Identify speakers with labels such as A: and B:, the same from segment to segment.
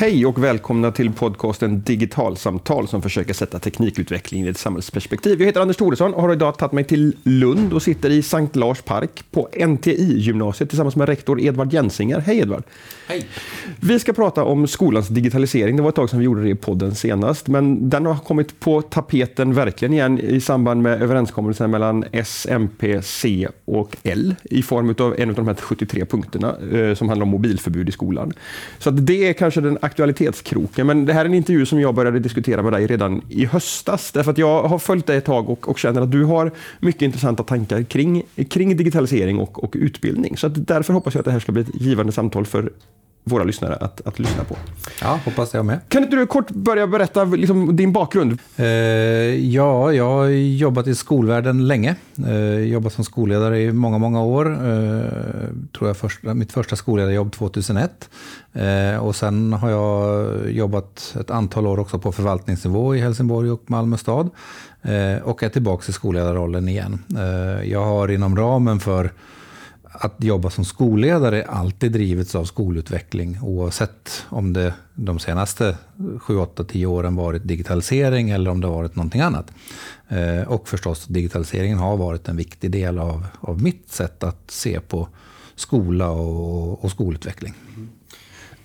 A: Hej och välkomna till podcasten Digitalsamtal som försöker sätta teknikutvecklingen i ett samhällsperspektiv. Jag heter Anders Thoresson och har idag tagit mig till Lund och sitter i Sankt Lars park på NTI-gymnasiet tillsammans med rektor Edvard Jensinger. Hej Edvard!
B: Hej!
A: Vi ska prata om skolans digitalisering. Det var ett tag sedan vi gjorde det i podden senast, men den har kommit på tapeten verkligen igen i samband med överenskommelsen mellan S, MP, C och L i form av en av de här 73 punkterna eh, som handlar om mobilförbud i skolan. Så det är kanske den aktualitetskroken, men det här är en intervju som jag började diskutera med dig redan i höstas, därför att jag har följt dig ett tag och, och känner att du har mycket intressanta tankar kring, kring digitalisering och, och utbildning. Så därför hoppas jag att det här ska bli ett givande samtal för våra lyssnare att, att lyssna på.
B: Ja, hoppas jag med.
A: Kan inte du kort börja berätta liksom, din bakgrund?
B: Eh, ja, jag har jobbat i skolvärlden länge. Eh, jobbat som skolledare i många, många år. Eh, tror jag första, mitt första skolledarjobb 2001. Eh, och sen har jag jobbat ett antal år också på förvaltningsnivå i Helsingborg och Malmö stad. Eh, och är tillbaka i skolledarrollen igen. Eh, jag har inom ramen för att jobba som skolledare alltid drivits av skolutveckling oavsett om det de senaste 7, 8, 10 åren varit digitalisering eller om det varit någonting annat. Eh, och förstås digitaliseringen har varit en viktig del av, av mitt sätt att se på skola och, och skolutveckling. Mm.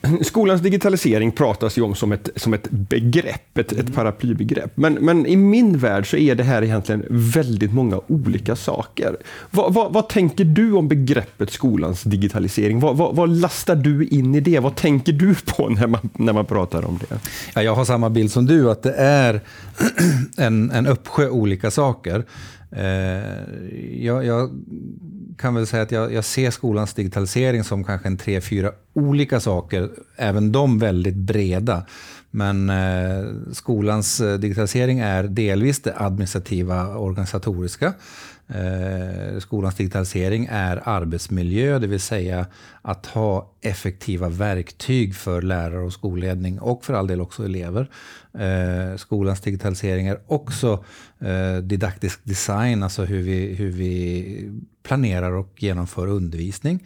A: Skolans digitalisering pratas ju om som ett, som ett begrepp, ett, ett paraplybegrepp. Men, men i min värld så är det här egentligen väldigt många olika saker. Vad, vad, vad tänker du om begreppet skolans digitalisering? Vad, vad, lastar du in i det? Vad tänker du på när man, när man pratar om det?
B: Ja, jag har samma bild som du, att det är en, en uppsjö olika saker. Eh, jag, jag, kan väl säga att jag, jag, ser skolans digitalisering som kanske en tre, fyra olika saker, även de väldigt breda. Men eh, skolans eh, digitalisering är delvis det administrativa organisatoriska. Eh, skolans digitalisering är arbetsmiljö, det vill säga att ha effektiva verktyg för lärare och skolledning och för all del också elever. Eh, skolans digitalisering är också eh, didaktisk design, alltså hur vi, hur vi planerar och genomför undervisning.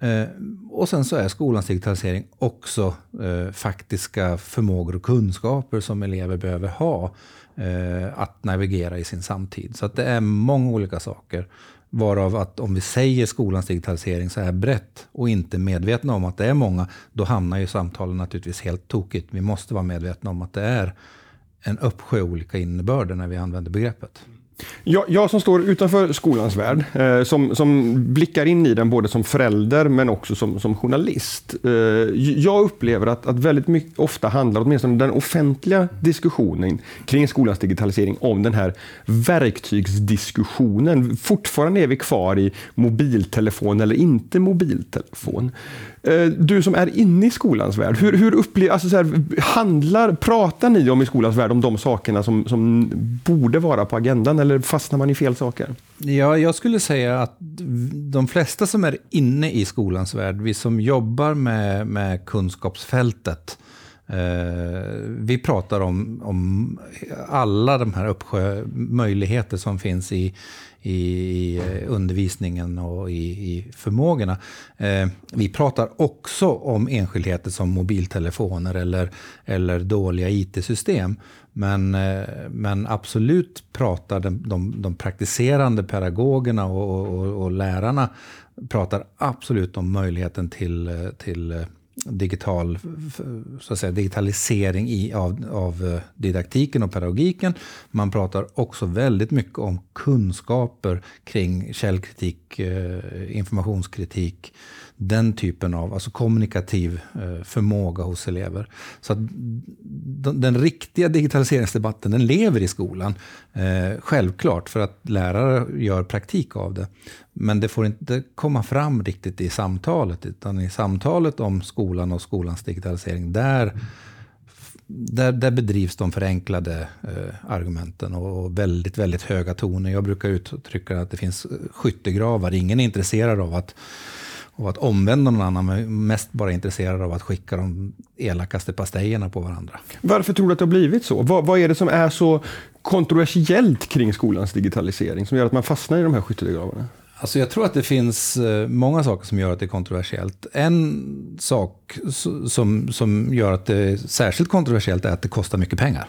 B: Eh, och sen så är skolans digitalisering också eh, faktiska förmågor och kunskaper som elever behöver ha eh, att navigera i sin samtid. Så att det är många olika saker. Varav att om vi säger skolans digitalisering så är brett och inte medvetna om att det är många, då hamnar ju samtalen naturligtvis helt tokigt. Vi måste vara medvetna om att det är en uppsjö olika innebörder när vi använder begreppet.
A: Jag, jag, som står utanför skolans värld, eh, som, som blickar in i den både som förälder men också som, som journalist. Eh, jag upplever att, att väldigt mycket, ofta handlar åtminstone den offentliga diskussionen kring skolans digitalisering om den här verktygsdiskussionen. Fortfarande är vi kvar i mobiltelefon eller inte mobiltelefon. Eh, du som är inne i skolans värld, hur, hur upplever, alltså så här, handlar, pratar ni om i skolans värld om de sakerna som, som borde vara på agendan eller fastnar man i fel saker?
B: Ja, jag skulle säga att de flesta som är inne i skolans värld, vi som jobbar med, med kunskapsfältet, eh, vi pratar om, om alla de här uppsjö möjligheter som finns i, i eh, undervisningen och i, i förmågorna. Eh, vi pratar också om enskildheter som mobiltelefoner eller, eller dåliga IT-system. Men, eh, men absolut pratar de, de, de praktiserande pedagogerna och, och, och, lärarna pratar absolut om möjligheten till, eh, till eh, digital, så att säga, digitalisering i, av, av eh, didaktiken och pedagogiken. Man pratar också väldigt mycket om kunskaper kring källkritik, eh, informationskritik, den typen av alltså kommunikativ eh, förmåga hos elever. Så att den, den riktiga digitaliseringsdebatten den lever i skolan. Eh, självklart, för att lärare gör praktik av det. Men det får inte komma fram riktigt i samtalet. Utan i samtalet om skolan och skolans digitalisering, där där, där bedrivs de förenklade eh, argumenten och väldigt, väldigt höga toner. Jag brukar uttrycka att det finns eh, skyttegravar. Ingen är intresserad av att och att omvända någon annan, men mest bara intresserad av att skicka de elakaste pastejerna på varandra.
A: Varför tror du att det har blivit så? Vad, vad är det som är så kontroversiellt kring skolans digitalisering som gör att man fastnar i de här skyttegravarna?
B: Alltså jag tror att det finns eh, många saker som gör att det är kontroversiellt. En sak som, som gör att det är särskilt kontroversiellt är att det kostar mycket pengar.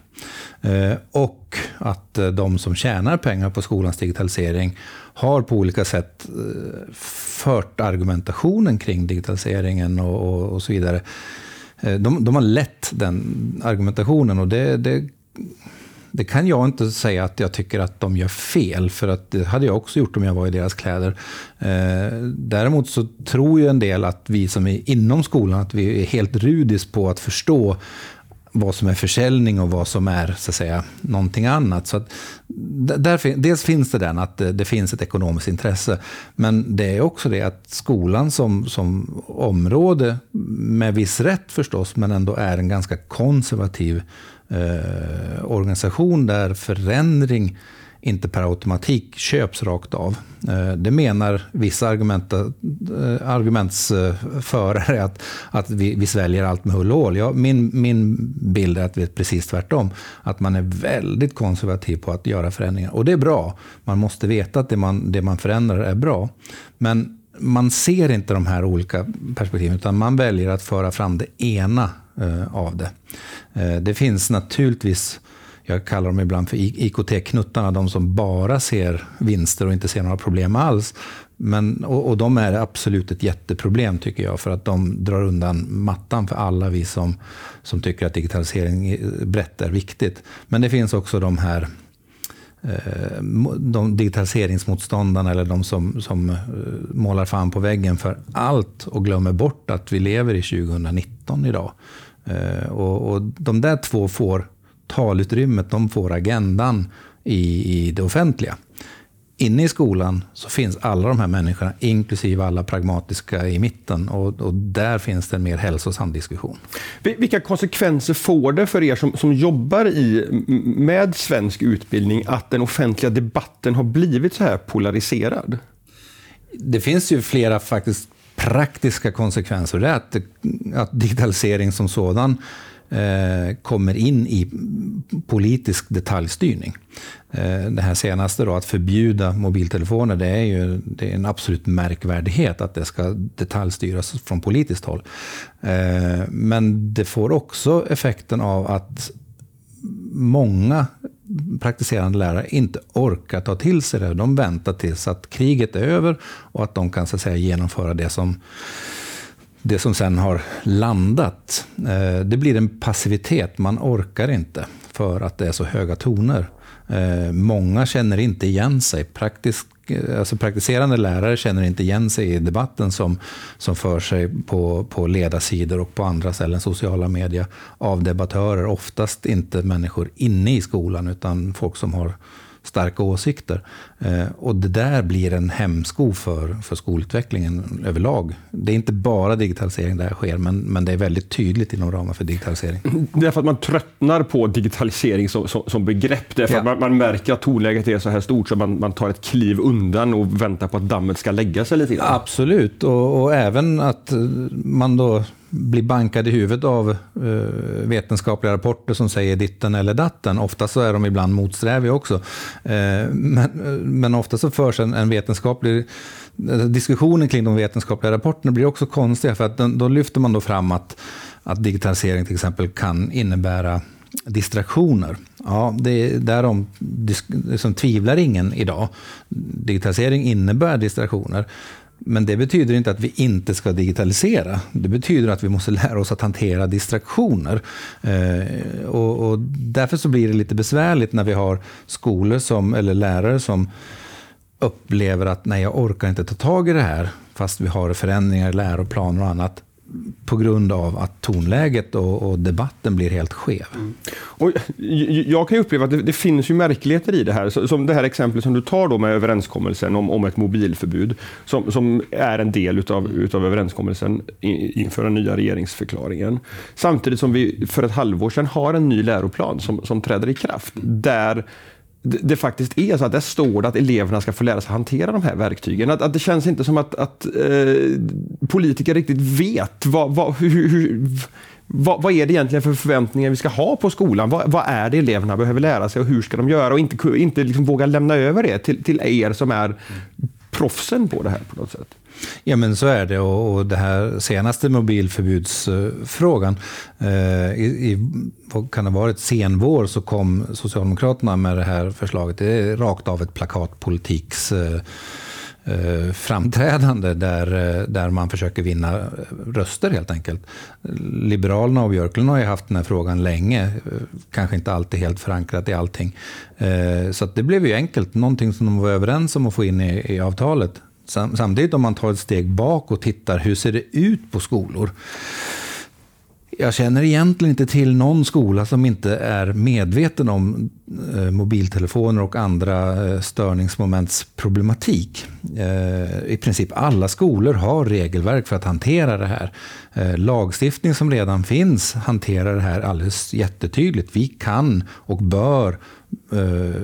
B: Eh, och att eh, de som tjänar pengar på skolans digitalisering har på olika sätt fört argumentationen kring digitaliseringen och, och, och så vidare. De, de, har lett den argumentationen och det, det det kan jag inte säga att jag tycker att de gör fel, för att det hade jag också gjort om jag var i deras kläder. Eh, däremot så tror ju en del att vi som är inom skolan, att vi är helt rudis på att förstå vad som är försäljning och vad som är så att säga, någonting annat. Så att där, dels finns det den, att det, det, finns ett ekonomiskt intresse. Men det är också det att skolan som, som område, med viss rätt förstås, men ändå är en ganska konservativ eh, organisation där förändring inte per automatik köps rakt av. Eh, det menar vissa argument, eh, argumentsförare att, att vi, vi sväljer allt med hull och hål. Ja, min, min bild är att det är precis tvärtom. Att man är väldigt konservativ på att göra förändringar. Och det är bra. Man måste veta att det man, det man förändrar är bra. Men man ser inte de här olika perspektiven, utan man väljer att föra fram det ena eh, av det. Eh, det finns naturligtvis, jag kallar dem ibland för IKT-knuttarna, de som bara ser vinster och inte ser några problem alls. Men, och, och, de är absolut ett jätteproblem tycker jag, för att de drar undan mattan för alla vi som, som tycker att digitalisering brett är viktigt. Men det finns också de här Eh, de digitaliseringsmotståndarna eller de som, som eh, målar fan på väggen för allt och glömmer bort att vi lever i 2019 idag. Eh, och, och de där två får talutrymmet, de får agendan i, i det offentliga. Inne i skolan så finns alla de här människorna, inklusive alla pragmatiska i mitten. Och, och, där finns det en mer hälsosam diskussion.
A: Vilka konsekvenser får det för er som, som jobbar i, med svensk utbildning att den offentliga debatten har blivit så här polariserad?
B: Det finns ju flera faktiskt praktiska konsekvenser. Det är att, att digitalisering som sådan Eh, kommer in i politisk detaljstyrning. Eh, det här senaste, då, att förbjuda mobiltelefoner, det är ju det är en absolut märkvärdighet att det ska detaljstyras från politiskt håll. Eh, men det får också effekten av att många praktiserande lärare inte orkar ta till sig det. De väntar tills att kriget är över och att de kan så att säga, genomföra det som, det som sen har landat. Eh, det blir en passivitet. Man orkar inte för att det är så höga toner. Eh, många känner inte igen sig. Praktisk, eh, alltså praktiserande lärare känner inte igen sig i debatten som, som för sig på, på ledarsidor och på andra ställen, sociala medier, av debattörer. Oftast inte människor inne i skolan, utan folk som har starka åsikter. Eh, och det där blir en hämsko för, för skolutvecklingen överlag. Det är inte bara digitalisering där sker, men, men det är väldigt tydligt inom ramen för digitalisering.
A: Därför att man tröttnar på digitalisering som, som, som begrepp. Därför ja. att man, man, märker att tonläget är så här stort så man, man tar ett kliv undan och väntar på att dammet ska lägga sig lite grann.
B: Absolut, och, och även att man då blir bankad i huvudet av uh, vetenskapliga rapporter som säger ditten eller datten. Ofta så är de ibland motsträviga också. Men, men ofta så förs en, en vetenskaplig eh, diskussionen kring de vetenskapliga rapporterna blir också konstiga, för att då, då lyfter man då fram att, att digitalisering till exempel kan innebära distraktioner. Ja, det, är därom liksom, tvivlar ingen idag. Digitalisering innebär distraktioner. Men det betyder inte att vi inte ska digitalisera. Det betyder att vi måste lära oss att hantera distraktioner. Eh, och, och, därför så blir det lite besvärligt när vi har skolor som, eller lärare som upplever att nej, jag orkar inte ta tag i det här, fast vi har förändringar i läroplaner och annat på grund av att tonläget och, och debatten blir helt skev. Mm.
A: Och jag kan uppleva att det, det, finns ju märkligheter i det här. Som det här exemplet som du tar då med överenskommelsen om, om ett mobilförbud, som, som är en del utav, utav överenskommelsen inför den nya regeringsförklaringen. Samtidigt som vi för ett halvår sedan har en ny läroplan som, som träder i kraft, där det faktiskt är så att det står det att eleverna ska få lära sig hantera de här verktygen. Att, att det känns inte som att, att eh, politiker riktigt vet vad, vad, hur, hur, vad, vad, är det egentligen för förväntningar vi ska ha på skolan? Vad, vad, är det eleverna behöver lära sig och hur ska de göra? Och inte, inte liksom våga lämna över det till, till er som är proffsen på det här på något sätt.
B: Ja, men så är det. Och, och det här senaste mobilförbudsfrågan, eh, i, i, vad kan det ha varit, senvår så kom Socialdemokraterna med det här förslaget. Det är rakt av ett plakatpolitiks eh, eh, framträdande där, eh, där man försöker vinna röster helt enkelt. Liberalerna och Björklund har ju haft den här frågan länge, eh, kanske inte alltid helt förankrat i allting. Eh, så det blev ju enkelt, någonting som de var överens om att få in i, i avtalet. Samtidigt om man tar ett steg bak och tittar, hur ser det ut på skolor? Jag känner egentligen inte till någon skola som inte är medveten om eh, mobiltelefoner och andra eh, störningsmoments problematik. Eh, I princip alla skolor har regelverk för att hantera det här. Eh, lagstiftning som redan finns hanterar det här alldeles jättetydligt. Vi kan och bör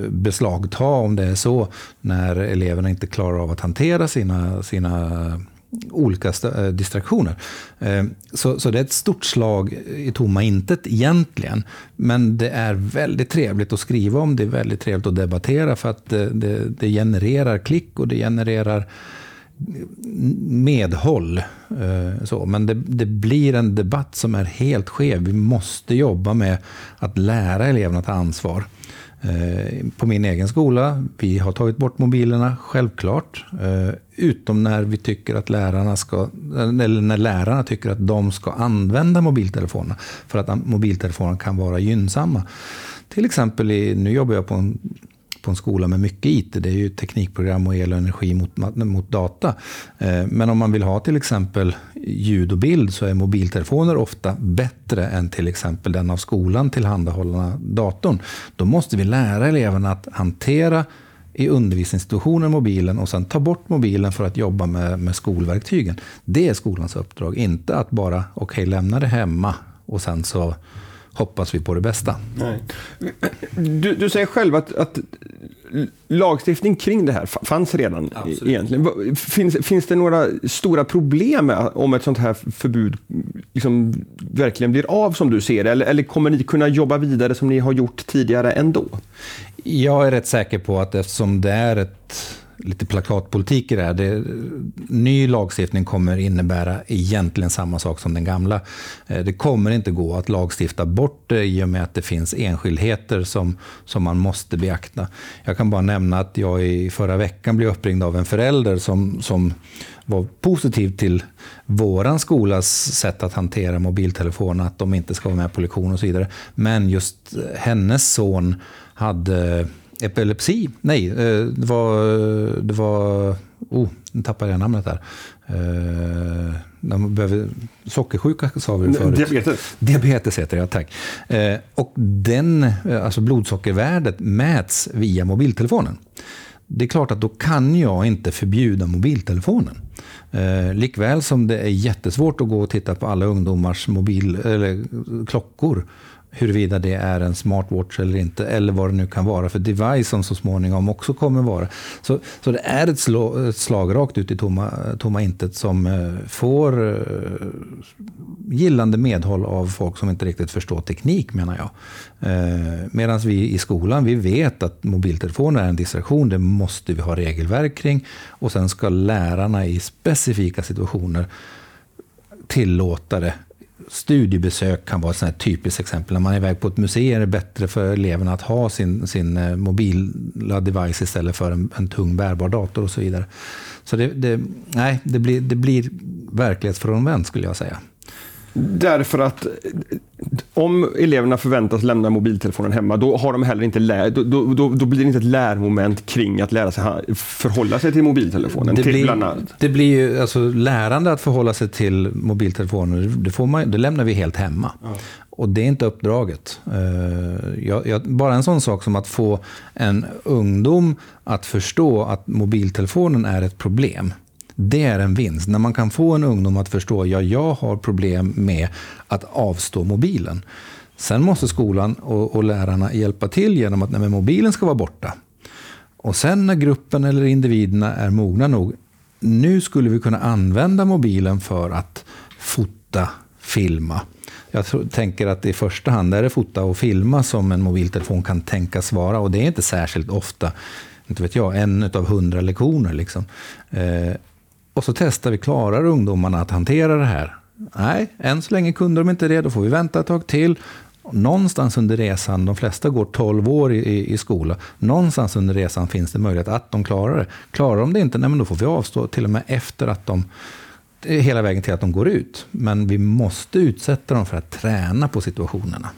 B: beslagta om det är så när eleverna inte klarar av att hantera sina, sina olika eh, distraktioner. Eh, så, så det är ett stort slag i tomma intet egentligen. Men det är väldigt trevligt att skriva om, det är väldigt trevligt att debattera för att det, det, det genererar klick och det genererar medhåll. Så. Men det, det, blir en debatt som är helt skev. Vi måste jobba med att lära eleverna att ta ansvar. Eh, på min egen skola, vi har tagit bort mobilerna, självklart. Eh, utom när vi tycker att lärarna ska, eller när lärarna tycker att de ska använda mobiltelefonerna. För att mobiltelefonerna kan vara gynnsamma. Till exempel, i, nu jobbar jag på en på en skola med mycket IT. Det är ju teknikprogram och el och energi mot, mot data. Eh, men om man vill ha till exempel ljud och bild så är mobiltelefoner ofta bättre än till exempel den av skolan tillhandahållna datorn. Då måste vi lära eleverna att hantera i undervisningsinstitutionen mobilen och sen ta bort mobilen för att jobba med, med skolverktygen. Det är skolans uppdrag, inte att bara okej, okay, lämna det hemma och sen så hoppas vi på det bästa. Nej.
A: Du, du säger själv att, att lagstiftning kring det här fanns redan Absolut. egentligen. Finns, finns det några stora problem med om ett sånt här förbud liksom verkligen blir av som du ser det? Eller, eller kommer ni kunna jobba vidare som ni har gjort tidigare ändå?
B: Jag är rätt säker på att eftersom det är ett lite plakatpolitik i det här. Det, ny lagstiftning kommer innebära egentligen samma sak som den gamla. Eh, det kommer inte gå att lagstifta bort det i och med att det finns enskildheter som, som man måste beakta. Jag kan bara nämna att jag i förra veckan blev uppringd av en förälder som, som var positiv till våran skolas sätt att hantera mobiltelefoner, att de inte ska vara med på lektion och så vidare. Men just hennes son hade epilepsi. Nej, eh, det var... Det var oh, nu tappade jag namnet där. Eh, man behöver, sockersjuka sa vi förut.
A: Diabetes.
B: Diabetes heter det, ja, tack. Eh, och den, alltså blodsockervärdet mäts via mobiltelefonen. Det är klart att då kan jag inte förbjuda mobiltelefonen. Eh, likväl som det är jättesvårt att gå och titta på alla ungdomars mobil, eller, klockor huruvida det är en smartwatch eller inte, eller vad det nu kan vara för device som så småningom också kommer vara. Så, så det är ett, slå, ett slag rakt ut i tomma, tomma intet som eh, får eh, gillande medhåll av folk som inte riktigt förstår teknik, menar jag. Eh, Medan vi i skolan, vi vet att mobiltelefoner är en distraktion, det måste vi ha regelverk kring. Och sen ska lärarna i specifika situationer tillåta det Studiebesök kan vara ett typiskt exempel. När man är iväg på ett museum är det bättre för eleverna att ha sin, sin eh, mobila device istället för en, en tung bärbar dator och så vidare. Så det, det, nej, det, blir, det blir verklighetsfrånvänt skulle jag säga.
A: Därför att om eleverna förväntas lämna mobiltelefonen hemma, då, har de heller inte lär, då, då, då, blir det inte ett lärmoment kring att lära sig förhålla sig till mobiltelefonen.
B: Det,
A: till
B: blir, det blir ju, alltså, lärande att förhålla sig till mobiltelefoner, det, får man, det lämnar vi helt hemma. Ja. Och det är inte uppdraget. Uh, jag, jag, bara en sån sak som att få en ungdom att förstå att mobiltelefonen är ett problem. Det är en vinst. När man kan få en ungdom att förstå, ja, jag har problem med att avstå mobilen. Sen måste skolan och, och lärarna hjälpa till genom att nej, mobilen ska vara borta. Och sen när gruppen eller individerna är mogna nog, nu skulle vi kunna använda mobilen för att fota, filma. Jag tror, tänker att i första hand är det fota och filma som en mobiltelefon kan tänkas vara och det är inte särskilt ofta inte vet jag, en av hundra lektioner. Liksom. Eh, och så testar vi, klarar ungdomarna att hantera det här? Nej, än så länge kunde de inte det, då får vi vänta ett tag till. Någonstans under resan, de flesta går 12 år i, i skola, någonstans under resan finns det möjlighet att de klarar det. Klarar de det inte, nej, men då får vi avstå till och med efter att de hela vägen till att de går ut. Men vi måste utsätta dem för att träna på situationerna.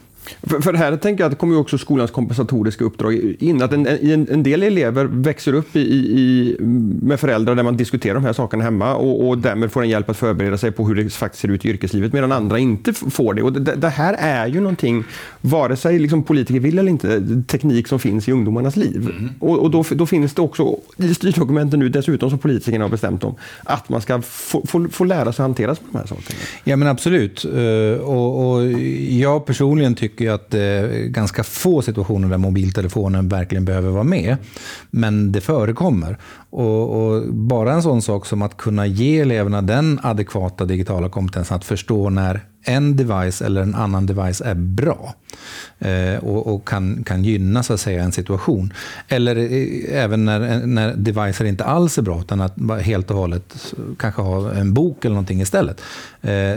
A: För, för här tänker jag att det kommer också skolans kompensatoriska uppdrag in. Att en, en, en del elever växer upp i, i, med föräldrar där man diskuterar de här sakerna hemma och, och därmed får en hjälp att förbereda sig på hur det faktiskt ser ut i yrkeslivet medan andra inte får det. Och det, det här är ju någonting, vare sig liksom politiker vill eller inte, teknik som finns i ungdomarnas liv. Mm. Och, och då, då, finns det också i styrdokumenten nu dessutom som politikerna har bestämt om att man ska få, få, få lära sig hantera de här sakerna.
B: Ja men absolut. Eh, och, och jag personligen tycker tycker att det är ganska få situationer där mobiltelefonen verkligen behöver vara med. Men det förekommer. Och, och, bara en sån sak som att kunna ge eleverna den adekvata digitala kompetensen att förstå när en device eller en annan device är bra eh, och, och, kan, kan gynna så att säga, en situation. Eller eh, även när, eh, när devicer inte alls är bra, utan att helt och hållet kanske ha en bok eller någonting istället. Eh,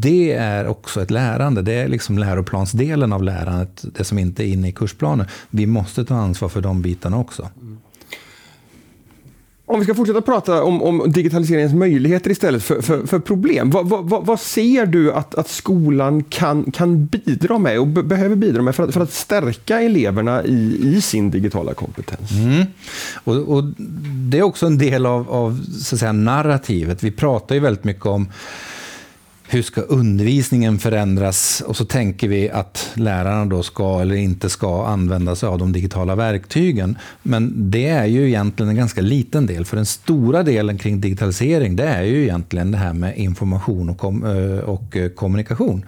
B: det är också ett lärande. Det är liksom läroplansdelen av lärandet, det som inte är inne i kursplanen. Vi måste ta ansvar för de bitarna också. Mm.
A: Om vi ska fortsätta prata om, om digitaliseringens möjligheter istället för, för, för problem. Vad, vad, vad, ser du att, att skolan kan, kan bidra med och behöver bidra med för att, för att stärka eleverna i, i sin digitala kompetens?
B: Mm. Och, och, Det är också en del av, av så att säga, narrativet. Vi pratar ju väldigt mycket om hur ska undervisningen förändras? Och så tänker vi att lärarna då ska eller inte ska använda sig av de digitala verktygen. Men det är ju egentligen en ganska liten del, för den stora delen kring digitalisering, det är ju egentligen det här med information och, kom eh, och eh, kommunikation.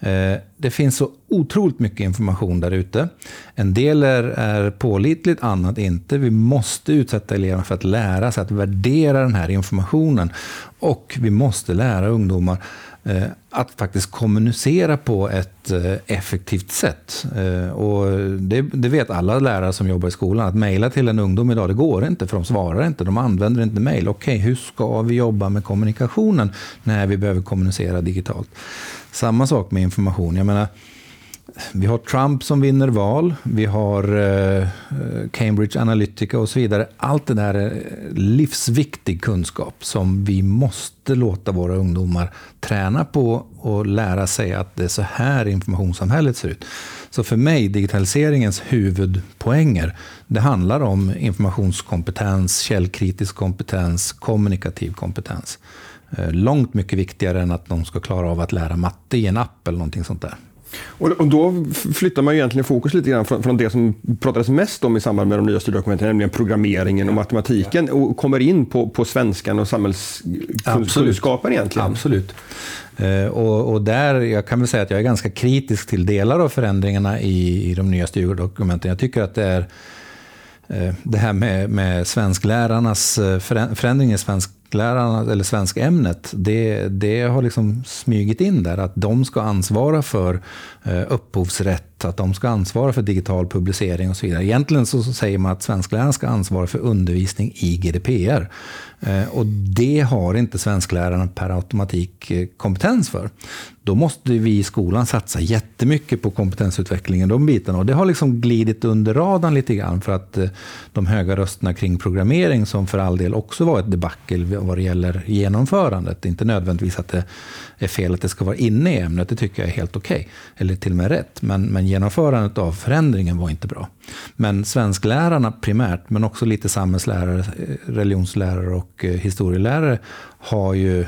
B: Eh, det finns så otroligt mycket information där ute. En del är, är pålitligt, annat inte. Vi måste utsätta eleverna för att lära sig att värdera den här informationen. Och vi måste lära ungdomar Eh, att faktiskt kommunicera på ett eh, effektivt sätt. Eh, och det, det, vet alla lärare som jobbar i skolan, att mejla till en ungdom idag, det går inte, för de svarar inte, de använder inte mejl. Okej, okay, hur ska vi jobba med kommunikationen när vi behöver kommunicera digitalt? Samma sak med information. Jag menar, vi har Trump som vinner val, vi har eh, eh Cambridge Analytica och så vidare. Allt det där är livsviktig kunskap som vi måste låta våra ungdomar träna på och lära sig att det är så här informationssamhället ser ut. Så för mig, digitaliseringens huvudpoänger, det handlar om informationskompetens, källkritisk kompetens, kommunikativ kompetens. Eh, långt mycket viktigare än att de ska klara av att lära matte i en app eller någonting sånt där.
A: Och, och, då flyttar man ju egentligen fokus lite grann från, från, det som pratades mest om i samband med de nya styrdokumenten, nämligen programmeringen och matematiken och kommer in på, på svenskan och samhällskunskapen egentligen.
B: Absolut. Eh, och, och, där, jag kan väl säga att jag är ganska kritisk till delar av förändringarna i, i de nya styrdokumenten. Jag tycker att det är eh, det här med, med svensklärarnas eh, förändring i svensk svensklärarna, eller svenskämnet, det, det har liksom smugit in där. Att de ska ansvara för eh, upphovsrätt, att de ska ansvara för digital publicering och så vidare. Egentligen så, säger man att svensklärarna ska ansvara för undervisning i GDPR. Eh, och det har inte svensklärarna per automatik eh, kompetens för. Då måste vi i skolan satsa jättemycket på kompetensutvecklingen, de bitarna. Och det har liksom glidit under radarn lite grann för att de höga rösterna kring programmering, som för all del också var ett debacle vad det gäller genomförandet. Inte nödvändigtvis att det är fel att det ska vara inne i ämnet, det tycker jag är helt okej. Okay. Eller till och med rätt. Men, men genomförandet av förändringen var inte bra. Men svensklärarna primärt, men också lite samhällslärare, eh, religionslärare och eh, historielärare har ju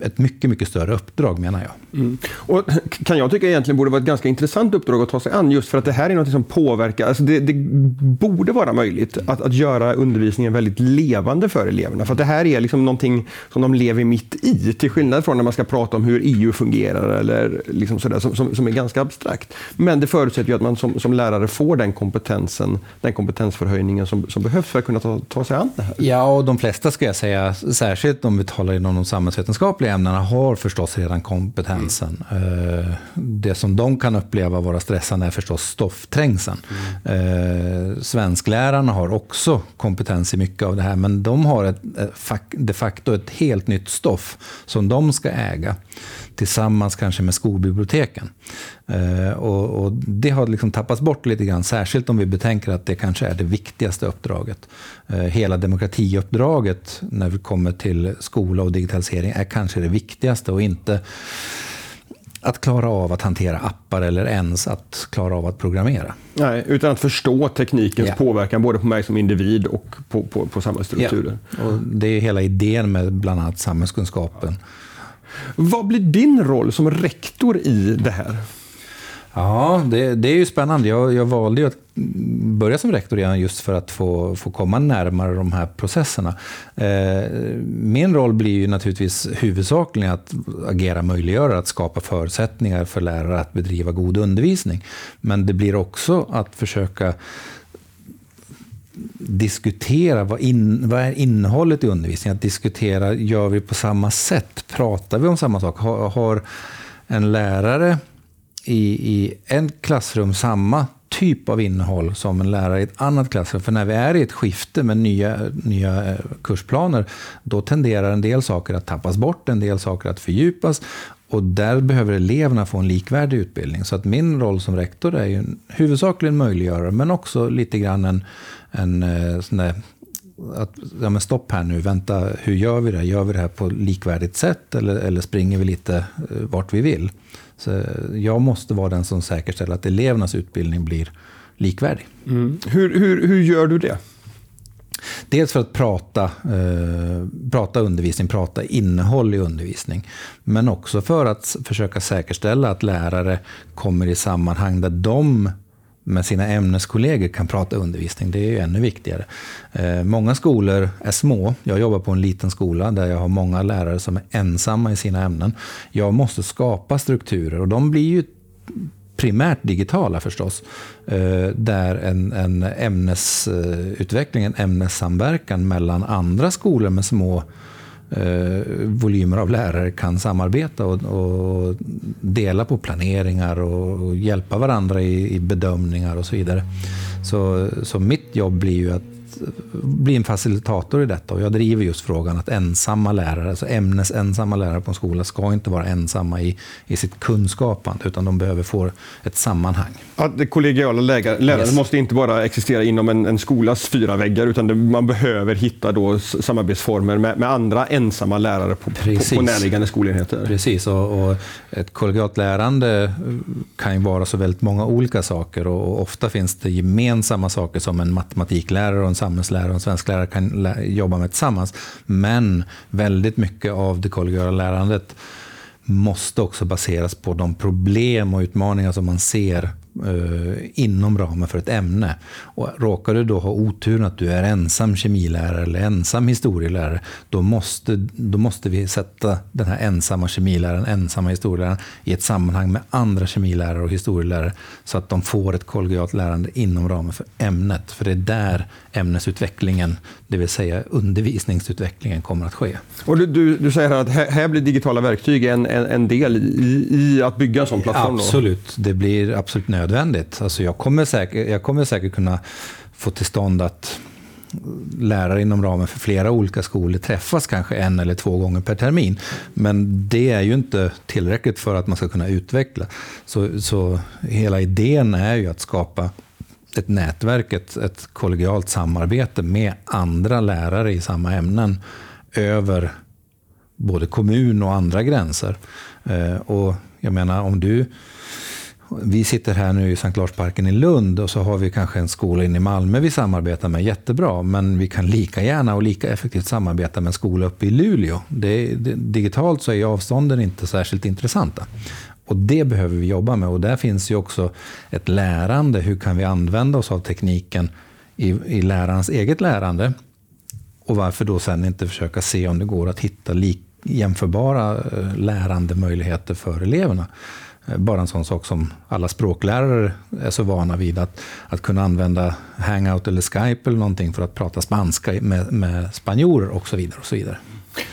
B: ett mycket, mycket större uppdrag menar jag.
A: Mm. Och kan jag tycka egentligen borde vara ett ganska intressant uppdrag att ta sig an just för att det här är något som påverkar, alltså det, det borde vara möjligt att, att göra undervisningen väldigt levande för eleverna. För att det här är liksom någonting som de lever mitt i. Till skillnad från när man ska prata om hur EU fungerar eller liksom sådär, som, som, som är ganska abstrakt. Men det förutsätter ju att man som, som lärare får den kompetensen, den kompetensförhöjningen som, som behövs för att kunna ta, ta sig an det här.
B: Ja, och de flesta ska jag säga, särskilt om vi talar inom de samhällsvetenskapliga ämnena, har förstås redan kompetensen. Mm. Det som de kan uppleva vara stressande är förstås stoffträngseln. Mm. Svensklärarna har också kompetens i mycket av det här, men de har ett, eh, de facto ett helt nytt stoff som de ska äga tillsammans kanske med skolbiblioteken. Eh, och, och, det har liksom tappats bort lite grann, särskilt om vi betänker att det kanske är det viktigaste uppdraget. Eh, hela demokratiuppdraget när vi kommer till skola och digitalisering är kanske det viktigaste och inte att klara av att hantera appar eller ens att klara av att programmera.
A: Nej, utan att förstå teknikens yeah. påverkan både på mig som individ och på, på, på samhällsstrukturer.
B: Yeah. Och det är hela idén med bland annat samhällskunskapen.
A: Vad blir din roll som rektor i det här?
B: Ja, det, det är ju spännande. Jag, jag valde ju att börja som rektor redan just för att få, få komma närmare de här processerna. Eh, min roll blir ju naturligtvis huvudsakligen att agera möjliggörare, att skapa förutsättningar för lärare att bedriva god undervisning. Men det blir också att försöka diskutera vad, in, vad är innehållet i undervisningen. Att diskutera, gör vi på samma sätt? Pratar vi om samma sak? Har, har en lärare i, i ett klassrum samma typ av innehåll som en lärare i ett annat klassrum. För när vi är i ett skifte med nya, nya eh, kursplaner, då tenderar en del saker att tappas bort, en del saker att fördjupas. Och där behöver eleverna få en likvärdig utbildning. Så att min roll som rektor är ju huvudsakligen möjliggörare, men också lite grann en, en eh, sån där att, ja men stopp här nu, vänta, hur gör vi det? Gör vi det här på likvärdigt sätt eller, eller springer vi lite eh, vart vi vill? Så eh, jag måste vara den som säkerställer att elevernas utbildning blir likvärdig.
A: Mm. Hur, hur, hur gör du det?
B: Dels för att prata, eh, prata undervisning, prata innehåll i undervisning. Men också för att försöka säkerställa att lärare kommer i sammanhang där de med sina ämneskollegor kan prata undervisning. Det är ju ännu viktigare. Eh, många skolor är små. Jag jobbar på en liten skola där jag har många lärare som är ensamma i sina ämnen. Jag måste skapa strukturer och de blir ju primärt digitala förstås. Eh, där en, en ämnesutveckling, eh, en ämnessamverkan mellan andra skolor med små eh, volymer av lärare kan samarbeta och, och dela på planeringar och, och hjälpa varandra i, i, bedömningar och så vidare. Så, så mitt jobb blir ju att bli en facilitator i detta. Och jag driver just frågan att ensamma lärare, alltså ämnesensamma lärare på en skola ska inte vara ensamma i, i sitt kunskapande, utan de behöver få ett sammanhang.
A: Att det kollegiala lärare yes. måste inte bara existera inom en, en skolas fyra väggar, utan det, man behöver hitta då samarbetsformer med, med andra ensamma lärare på, på, på närliggande skolenheter.
B: Precis, och, och, ett kollegialt lärande kan ju vara så väldigt många olika saker och, och ofta finns det gemensamma saker som en matematiklärare och en samhällslärare och svensklärare kan jobba med tillsammans. Men väldigt mycket av det kollegiala lärandet måste också baseras på de problem och utmaningar som man ser Eh, inom ramen för ett ämne. Och råkar du då ha oturen att du är ensam kemilärare eller ensam historielärare, då måste, då måste vi sätta den här ensamma kemiläraren, ensamma historieläraren i ett sammanhang med andra kemilärare och historielärare så att de får ett kollegialt lärande inom ramen för ämnet. För det är där ämnesutvecklingen, det vill säga undervisningsutvecklingen, kommer att ske.
A: Och du, du, du säger att här, blir digitala verktyg en, en, en del i, i, att bygga en sån plattform?
B: Absolut, då? det blir absolut nödvändigt nödvändigt. Alltså jag, kommer säkert, jag kommer säkert kunna få till stånd att lärare inom ramen för flera olika skolor träffas kanske en eller två gånger per termin. Men det är ju inte tillräckligt för att man ska kunna utveckla. Så, så hela idén är ju att skapa ett nätverk, ett, ett kollegialt samarbete med andra lärare i samma ämnen över både kommun och andra gränser. Eh, och jag menar, om du vi sitter här nu i Sankt Larsparken i Lund och så har vi kanske en skola inne i Malmö vi samarbetar med jättebra. Men vi kan lika gärna och lika effektivt samarbeta med en skola uppe i Luleå. Det, det, digitalt så är avstånden inte särskilt intressanta. Och det behöver vi jobba med och där finns ju också ett lärande. Hur kan vi använda oss av tekniken i, i lärarens eget lärande? och varför då sen inte försöka se om det går att hitta lik, jämförbara eh, lärandemöjligheter för eleverna. Eh, bara en sån sak som alla språklärare är så vana vid, att, att kunna använda Hangout eller Skype eller någonting för att prata spanska med, med spanjorer och så vidare. Och så vidare.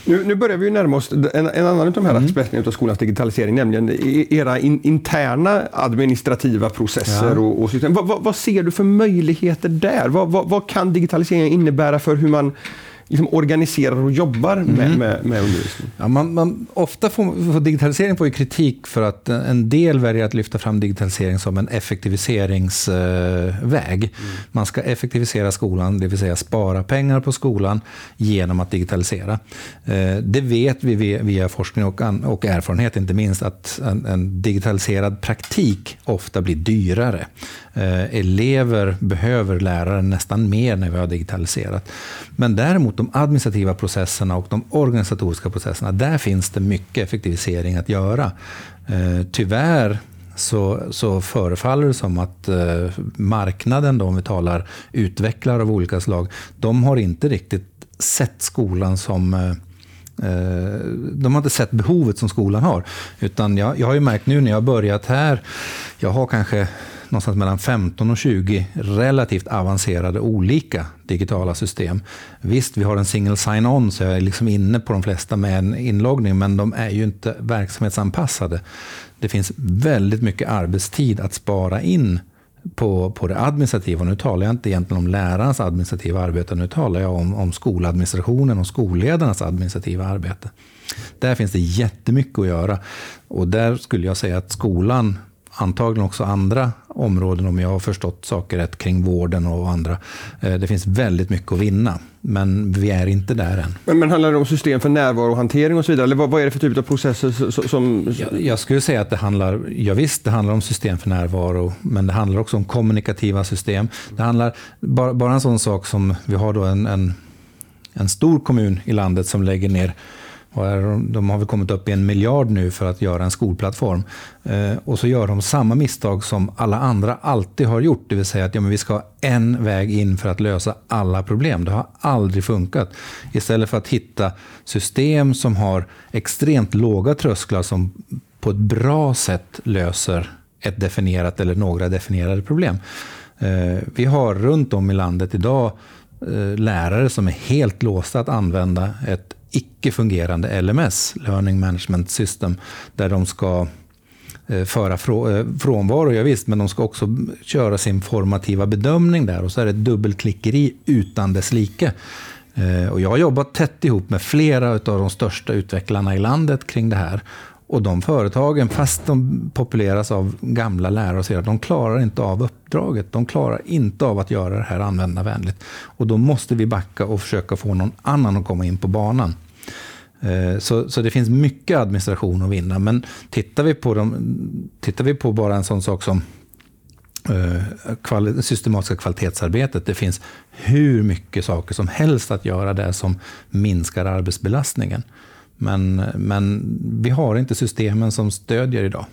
A: Nu, nu börjar vi närma oss en, en annan av de här mm. aspekterna av skolans digitalisering, nämligen era in, interna administrativa processer ja. och, och system. Vad, vad, vad, ser du för möjligheter där? Vad, vad, kan digitaliseringen innebära för hur man liksom organiserar och jobbar med, mm. med, med undervisning?
B: Ja, man, man, ofta får, får digitalisering får kritik för att en del väljer att lyfta fram digitalisering som en effektiviseringsväg. Mm. Man ska effektivisera skolan, det vill säga spara pengar på skolan genom att digitalisera. Eh, det vet vi via, via forskning och, och erfarenhet, inte minst, att en, en digitaliserad praktik ofta blir dyrare. Eh, elever behöver läraren nästan mer när vi har digitaliserat. Men däremot de administrativa processerna och de organisatoriska processerna, där finns det mycket effektivisering att göra. Eh, tyvärr så, så förefaller det som att eh, marknaden, då, om vi talar utvecklare av olika slag, de har inte riktigt sett skolan som eh, de har inte sett behovet som skolan har. Utan jag, jag har ju märkt nu när jag har börjat här, jag har kanske någonstans mellan 15 och 20 relativt avancerade olika digitala system. Visst, vi har en single sign-on, så jag är liksom inne på de flesta med en inloggning, men de är ju inte verksamhetsanpassade. Det finns väldigt mycket arbetstid att spara in på, på det administrativa. Nu talar jag inte egentligen om lärarens administrativa arbete, nu talar jag om, om skoladministrationen och skolledarnas administrativa arbete. Där finns det jättemycket att göra. Och där skulle jag säga att skolan antagligen också andra områden, om jag har förstått saker rätt, kring vården och andra. Eh, det finns väldigt mycket att vinna, men vi är inte där än.
A: Men, men handlar det om system för närvarohantering och så vidare? Eller vad, vad är det för typ av processer som...
B: Jag, jag, skulle säga att det handlar, ja visst, det handlar om system för närvaro, men det handlar också om kommunikativa system. Det handlar, bara, bara en sån sak som, vi har då en, en, en stor kommun i landet som lägger ner de har väl kommit upp i en miljard nu för att göra en skolplattform. Eh, och så gör de samma misstag som alla andra alltid har gjort, det vill säga att ja, men vi ska ha en väg in för att lösa alla problem. Det har aldrig funkat. Istället för att hitta system som har extremt låga trösklar som på ett bra sätt löser ett definierat eller några definierade problem. Eh, vi har runt om i landet idag eh, lärare som är helt låsta att använda ett icke-fungerande LMS, Learning Management System, där de ska eh, föra eh, frånvaro, ja, visst, men de ska också köra sin formativa bedömning där och så är det ett dubbelklickeri utan dess like. Eh, och jag har jobbat tätt ihop med flera av de största utvecklarna i landet kring det här. Och de företagen, fast de populeras av gamla lärare, och säger de klarar inte av uppdraget. De klarar inte av att göra det här användarvänligt. Och då måste vi backa och försöka få någon annan att komma in på banan. Eh, så, så det finns mycket administration att vinna. Men tittar vi på, de, tittar vi på bara en sån sak som eh, det systematiska kvalitetsarbetet. Det finns hur mycket saker som helst att göra där som minskar arbetsbelastningen. Men, men vi har inte systemen som stödjer idag.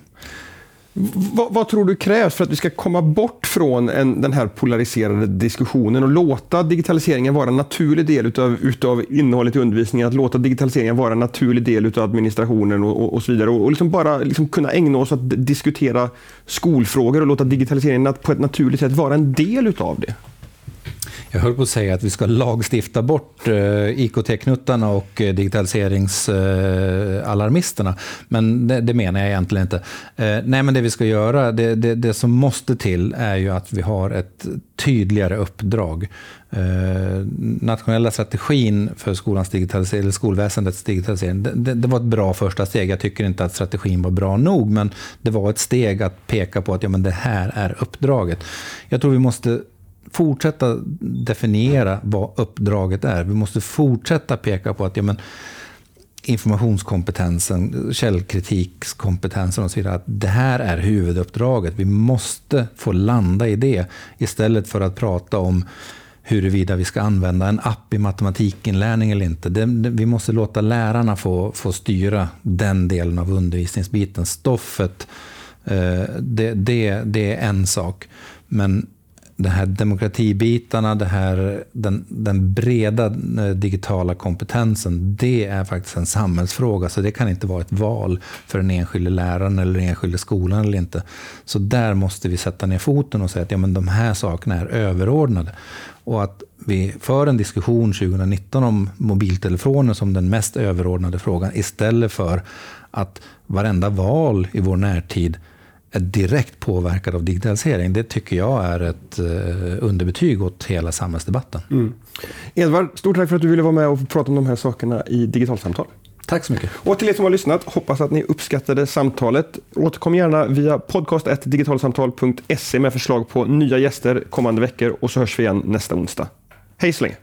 A: Vad, vad, tror du krävs för att vi ska komma bort från en, den här polariserade diskussionen och låta digitaliseringen vara en naturlig del utav, utav innehållet i undervisningen, att låta digitaliseringen vara en naturlig del utav administrationen och, och, och så vidare och, och liksom bara liksom kunna ägna oss åt att diskutera skolfrågor och låta digitaliseringen på ett naturligt sätt vara en del utav det?
B: Jag höll på att säga att vi ska lagstifta bort eh, IKT-knuttarna och eh, digitaliseringsalarmisterna, eh, men det, det, menar jag egentligen inte. Eh, nej, men det vi ska göra, det, det, det, som måste till är ju att vi har ett tydligare uppdrag. Eh, nationella strategin för skolans digitalisering, eller skolväsendets digitalisering, det, det, var ett bra första steg. Jag tycker inte att strategin var bra nog, men det var ett steg att peka på att ja, men det här är uppdraget. Jag tror vi måste fortsätta definiera vad uppdraget är. Vi måste fortsätta peka på att ja, men, informationskompetensen, källkritikskompetensen och så vidare. Att det här är huvuduppdraget. Vi måste få landa i det istället för att prata om huruvida vi ska använda en app i matematikinlärning eller inte. Det, det, vi måste låta lärarna få, få styra den delen av undervisningsbiten. Stoffet, eh, det, det, det är en sak. Men de här demokratibitarna, det här, den, den breda eh, digitala kompetensen, det är faktiskt en samhällsfråga. Så det kan inte vara ett val för den enskilde läraren eller den enskilde skolan eller inte. Så där måste vi sätta ner foten och säga att ja, men de här sakerna är överordnade. Och att vi för en diskussion 2019 om mobiltelefoner som den mest överordnade frågan istället för att varenda val i vår närtid är direkt påverkad av digitalisering. Det tycker jag är ett eh, underbetyg åt hela samhällsdebatten. Mm.
A: Edvard, stort tack för att du ville vara med och prata om de här sakerna i Digitalsamtal.
B: Tack så mycket.
A: Och till er som har lyssnat, hoppas att ni uppskattade samtalet. Återkom gärna via podcast.digitalsamtal.se med förslag på nya gäster kommande veckor och så hörs vi igen nästa onsdag. Hej så länge!